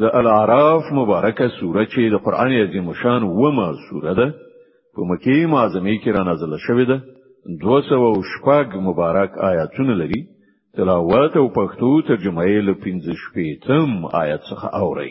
د الاعراف مبارکه سوره چې د قران عظیم شان ومه سوره ده په مکه معظمه کې را نازله شوې ده 206 مبارک آیاتونه لري تلاوت او پښتو ترجمه یې له 15 شپې تم آیات څخه اوري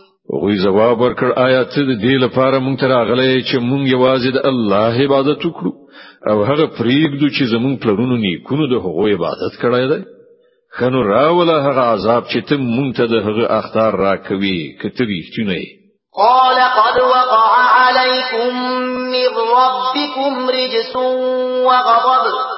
هغه جواب ورکړ آیا ته د دې لپاره مونږ ته راغلی چې مونږ یوازې د الله عبادت وکړو او هغه پریږدو چې زمونږ پلرونو نیکونو د هغو عبادت کړی دی خنو راوله هغه عذاب چې ته مونږ ته د هغه اختار راکوي کته ریښتونه قال قد وقع عليكم من ربكم رجس وغضب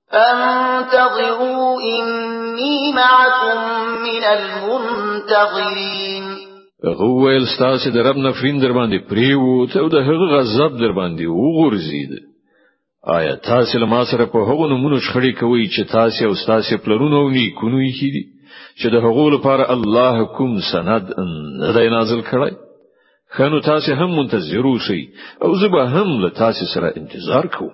انتظروا انی معکم من المنتظرین هغه ویل ستاسو د رب نفرین در باندې پریوت او د هغه غضب در باندې وغورځید آیا تاسو له ما سره په هغو نمونه شخړې کوي چې تاسو او تاسو پلرونو او نیکونو یې کړي چې د هغو لپاره الله کوم سند نه دی نازل کړی خنو تاسو هم منتظر اوسئ او زه به هم له تاسو سره انتظار کوم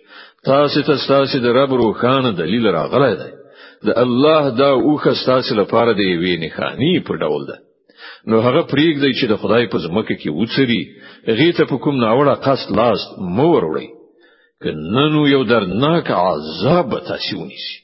تاسو ته تاسو د رب روخانه دلیل راغلی دی د الله دا اوخه تاسو لپاره د یوې نښانی په ډول ده نو هغه پریګ دی چې د خدای په ځمکه کې وڅري غیت په کوم ناوړه قصد لاس مور وړي کنه نو یو درناک عذاب تاسو ونیسي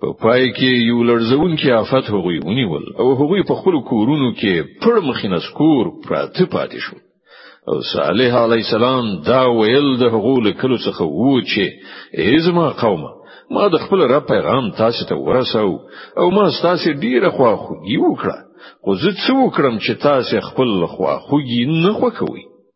په پای کې یو لړزون کې آفت هغوی ونیول او هغوی په خپل کورونو کې پړ مخینه سکور پراته پاتې شو او صالح علی السلام دا ویل د هغو لکلو څخه وو چې ایزما قومه ما د خپل رب پیغام تاسو ته ورساو او ما تاسو ډیره خواخوږي وکړه خو زه څه وکړم چې تاسو خپل خواخوږي نه خوښوي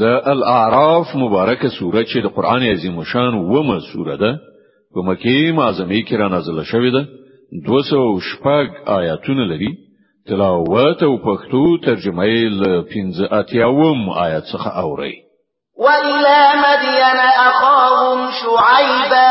د الاعراف مبارکه سوره چې د قران عظیم شان ومه سوره ده په مکه معظمه کې را نازله شوې ده 206 آیاتونه لري تلاوت او پښتو ترجمه یې ل 15 اتیاوم آیات څخه اوري وإلى مدين أخاهم شعيبا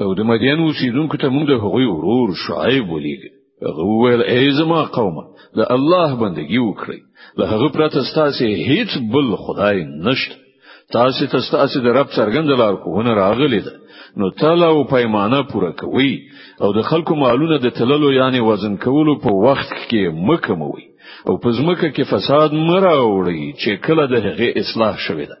او د مدین اوسیدونکو ته موږ د هغوی ورور شعیب ولیږه هغه وویل ای زما قومه د الله بندگی وکړئ له هغه پرته ستاسو هیڅ بل خدای نشته تاسو ته ستاسو د رب څرګند لار کوونه راغلی ده نو تله او پیمانه پوره کوي او د خلکو مالونه د تللو یعنی وزن کولو په وخت کې مکموي او په ځمکه کې فساد مراوړي چې کله د هغه اصلاح شوه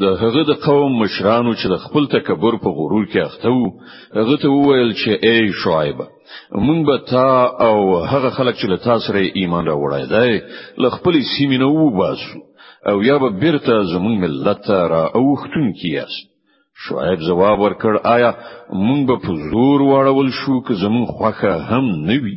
د هغه د قوم مشرانو چې د خپل تکبر په غرور کې اخته وو هغه ته وویل چې ای شعیب مونږ به تا او هغه خلک چې له تا سره ایمان راوړای دی له خپل سیمې نه وباسو او یا به بیرته زمونږ ملت ته را اوختون کیاست شعیب جواب ورکړ آیا مونږ به په زور واړول شو که زمونږ خوخه هم نه وي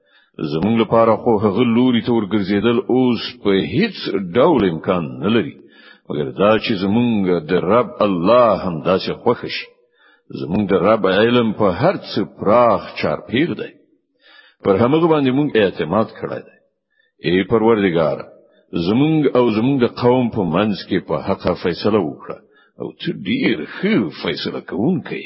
زمونږ لپاره خو هغه لوري ته ورګرځیدل اوس په هیڅ ډول امکان نه لري مګر دا چې زمونږ د رب الله هم داسې خوښ شي زمونږ د رب علم په هر څه پراخ چارپیر دی پر هغه باندې مونږ اعتماد کړی دی ای پروردگار زمونږ او زمونږ د قوم په منځ کې په حق فیصله وکړه او ته ډیر ښه فیصله کوونکی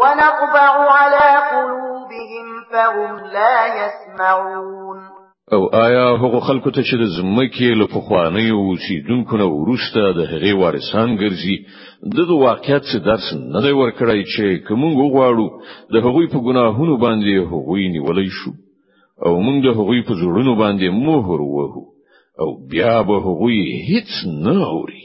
ونطبع على قلوبهم فهم لا يسمعون او آیا هغه خلکو ته چې د زمکه له پخوانۍ او سیدونکو نه ورسته د هغې وارثان ګرځي دغه واقعیت څخه درس نه دی ورکړای چې کوم غواړو د هغوی په ګناهونو باندې هغوی نیولای شو او موږ د هغوی په زړونو باندې مهر وهو او بیا به هغوی هیڅ نه اوري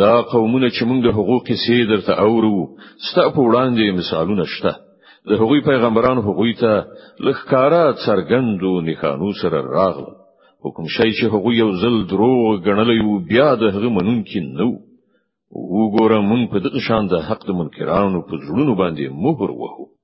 دا قومونه چې موږ د حقوق کیسې درته اورو ستا په وړاندې مثالونه شته د هغوی پیغمبران هغوی ته لخکارا څرګندو نښانو سره راغله حکم شي چې هغوی یو ځل دروغ غنلې او بیا د هغه منونکي نو وګوره مونږ په دغه شان د حق د منکرانو په زړونو باندې مهر وهو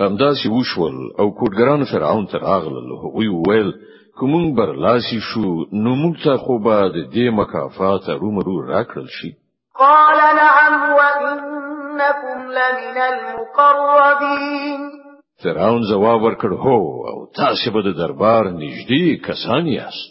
همداسې وشول او کوټګران فرعون ته راغلل هغوی وویل کومون برلاسي شو نو موږ ته خو به د دې مکافات رومرو راکړل شي قال نعم وانكم لمن المقربين فرعون جواب ورکړ هو او تاسو به د دربار نږدې کسان یاست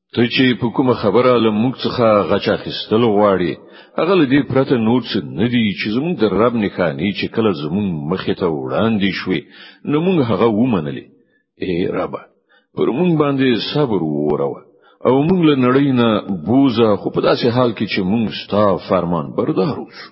ته چې په کوم خبره له موږ څخه غچ اخیستل غواړي هغه لدی پرته نور څه نه دی چې زموږ د رب نښانې چې کله زموږ مخې ته وړاندې شوې نو موږ هغه ومنلې ای رب پر موږ باندې صبر ووروه او موږ له نړۍ نه بوزه خو په داسې حال کې چې موږ ستا فرمان بردار وشو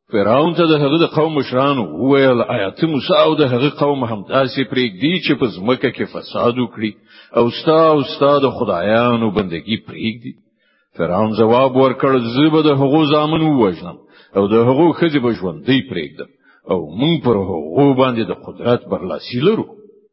فرعون ته د هغه د قوم مشرانو وویل آیا ته موسی او د هغه قوم هم داسې پرېږدي چې په ځمکه کې فساد وکړي او ستا او ستا د خدایانو بندگی پرېږدي فرعون جواب ورکړ زه به د هغو ځامن ووژنم او د هغو ښځې به ژوندۍ پرېږدم او موږ پر هغو باندې د قدرت برلاسي لرو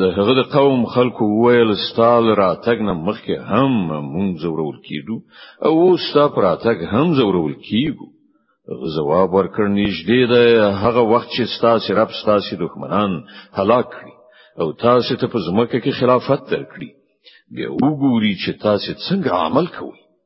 د هغه د قوم خلکو ویل ستال راتګ نه مخکې هم مونږ زورول کیدو او ستا پر راتګ هم زورول کیږو جواب ورکړ نږدې ده هغه وخت چې ستاسو رب ستاسو دښمنان هلاک کړي او تاسو ته په ځمکه کې خلافت درکړي بیا وګوري چې تاسو څنګه عمل کوئ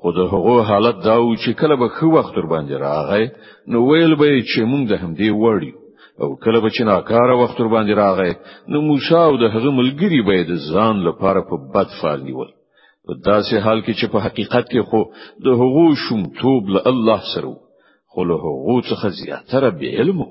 خو د هغو حالت دا و چې کله به خو وخت ور باندې راغی نو ویل به چې موږ د همدې وړي او کله به چې ناکاره وخت ور باندې راغی نو موسی او د هغه ملګری به د ځان لپاره په بد فال نیول په داسې حال کې چې په حقیقت کې خو د هغو شوم توب له الله سره خو له هغو څخه زیاتره به علم وو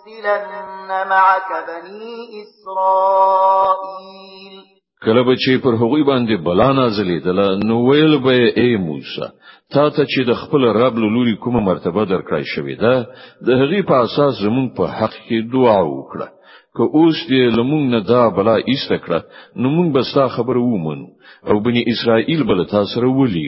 کله به چې پر هغوی باندې بلا نازلې دله نو ویل به اے موسی تا ته چې د خپل رب له لوري کومه مرتبه درکړای شوې ده د هغې په اساس زمون په حق کې دعا وکړه که اوس دې لمونږ نه دا بلا ایسته کړه نو مونږ به ستا خبره ومنو او بنی اسرائیل بل تاسو سره ولي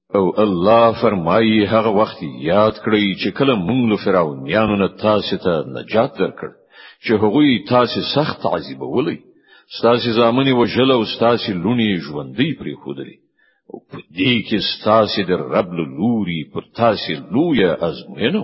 او الله فرمایي هغه وخت یاد کړئ چې کله موږ له فرعونانو نه تاسو ته نجات درکړ چې هغوی تاسو سخت عذابولې ستاسو ځامنې وجل او ستاسو لونی ژوندۍ پرې خودري او په دې کې ستاسو د رب لوري پر تاسو لوی ازموینه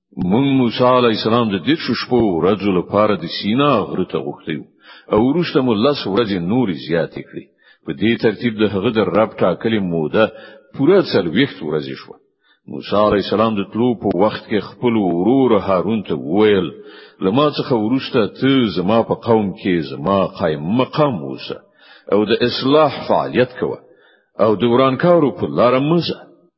مون موسی علی السلام د دې شپو ورځو لپاره د سینا غره ته غوښتي او وروسته مو لس ورځې نور زیات کړې په دې ترتیب د هغه د رب ټاکلې موده پوره څلويخت ورځې شو موسی علی السلام د تلو په وخت کې خپل ورور هارون ته وویل لما څخه ورسته ته زما په قوم کې زما قائم مقام اوسه او د اصلاح فعالیت کوه او د ورانکارو په لار مزه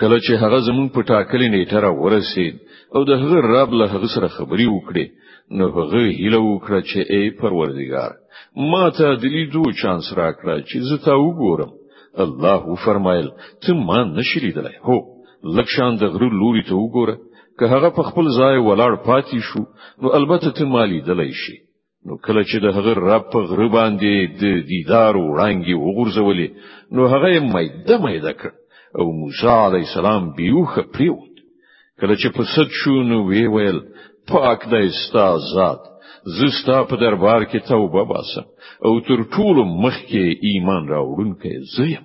کله چې هغه زمون په ټاکلې نیټه را ورسید او د هغه رب له هغه سره خبري وکړي نو هغه هیله وکړه چې ای پروردګار ما ته د لیدو چانس راکړه چې زه تا وګورم الله فرمایل ته ما نشې لیدلای هو لکشان د غرو لوري ته وګوره که هغه په خپل ځای ولاړ پاتې شو نو البته ته مالی دلای شي نو کله چې د هغه رب په غره باندې د دیدار وړانګي وغورځولې نو هغه یې مېده مېده کړ او موسی علی السلام بیوخه پریوت کله چې په صد شو نو وی ویل پاک د استا ذات زستا په دربار کې توبه باسم او تر ټولو مخکې ایمان راوړونکی زیم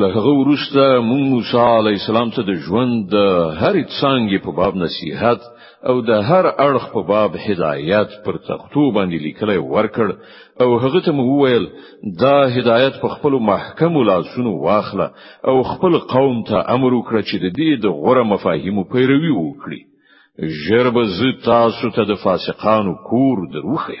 له هغه وروسته موږ موسی علی السلام ته د ژوند د هر څنګه په باب نصيحت او د هر اړخ په باب هدایت پر تختو باندې لیکلی ورکړ او هغه ته مو وویل دا هدایت په خپل محکم لاسونو واخله او خپل قوم ته امر وکړه چې د دې د غوره مفاهیمو پیروي وکړي ژر به زه تاسو ته د فاسقانو کور دروخه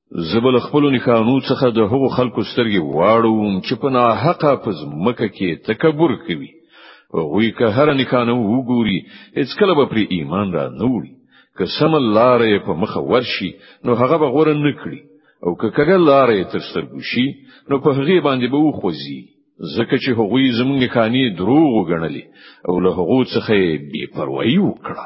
زبل خپل نکانو څخه د هغو خلکو سترګې واړوم چې په ناحقه په ځمکه کې تکبر کوي هغوی که هر نکانو وګوري هیڅ کله به پر ایمان را نه وړي که سم لارې په مخه ورشي نو هغه به غوړه نه کړي او که کګه لارې تر سترګو شي نو په هغه باندې به وخوځي ځکه چې هغوی زمونږ نکانې دروغ وګڼلې او له هغو څخه بې پروايي وکړه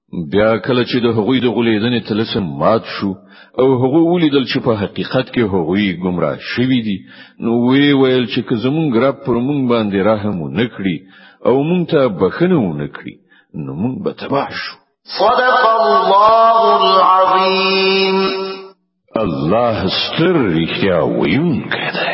بیا کله چې د هغوی د غلیدنې تلسم مات شو او هغه ولیدل چې په حقیقت کې هغوی گمراه شوی دي نو وی ویل چې که زمونږ رب پر مونږ باندې رحم ونکړي او مونږ ته بخنه ونکړي نو مونږ به تباه شو صدق الله العظیم الله ستر رښتیا ویونکی دی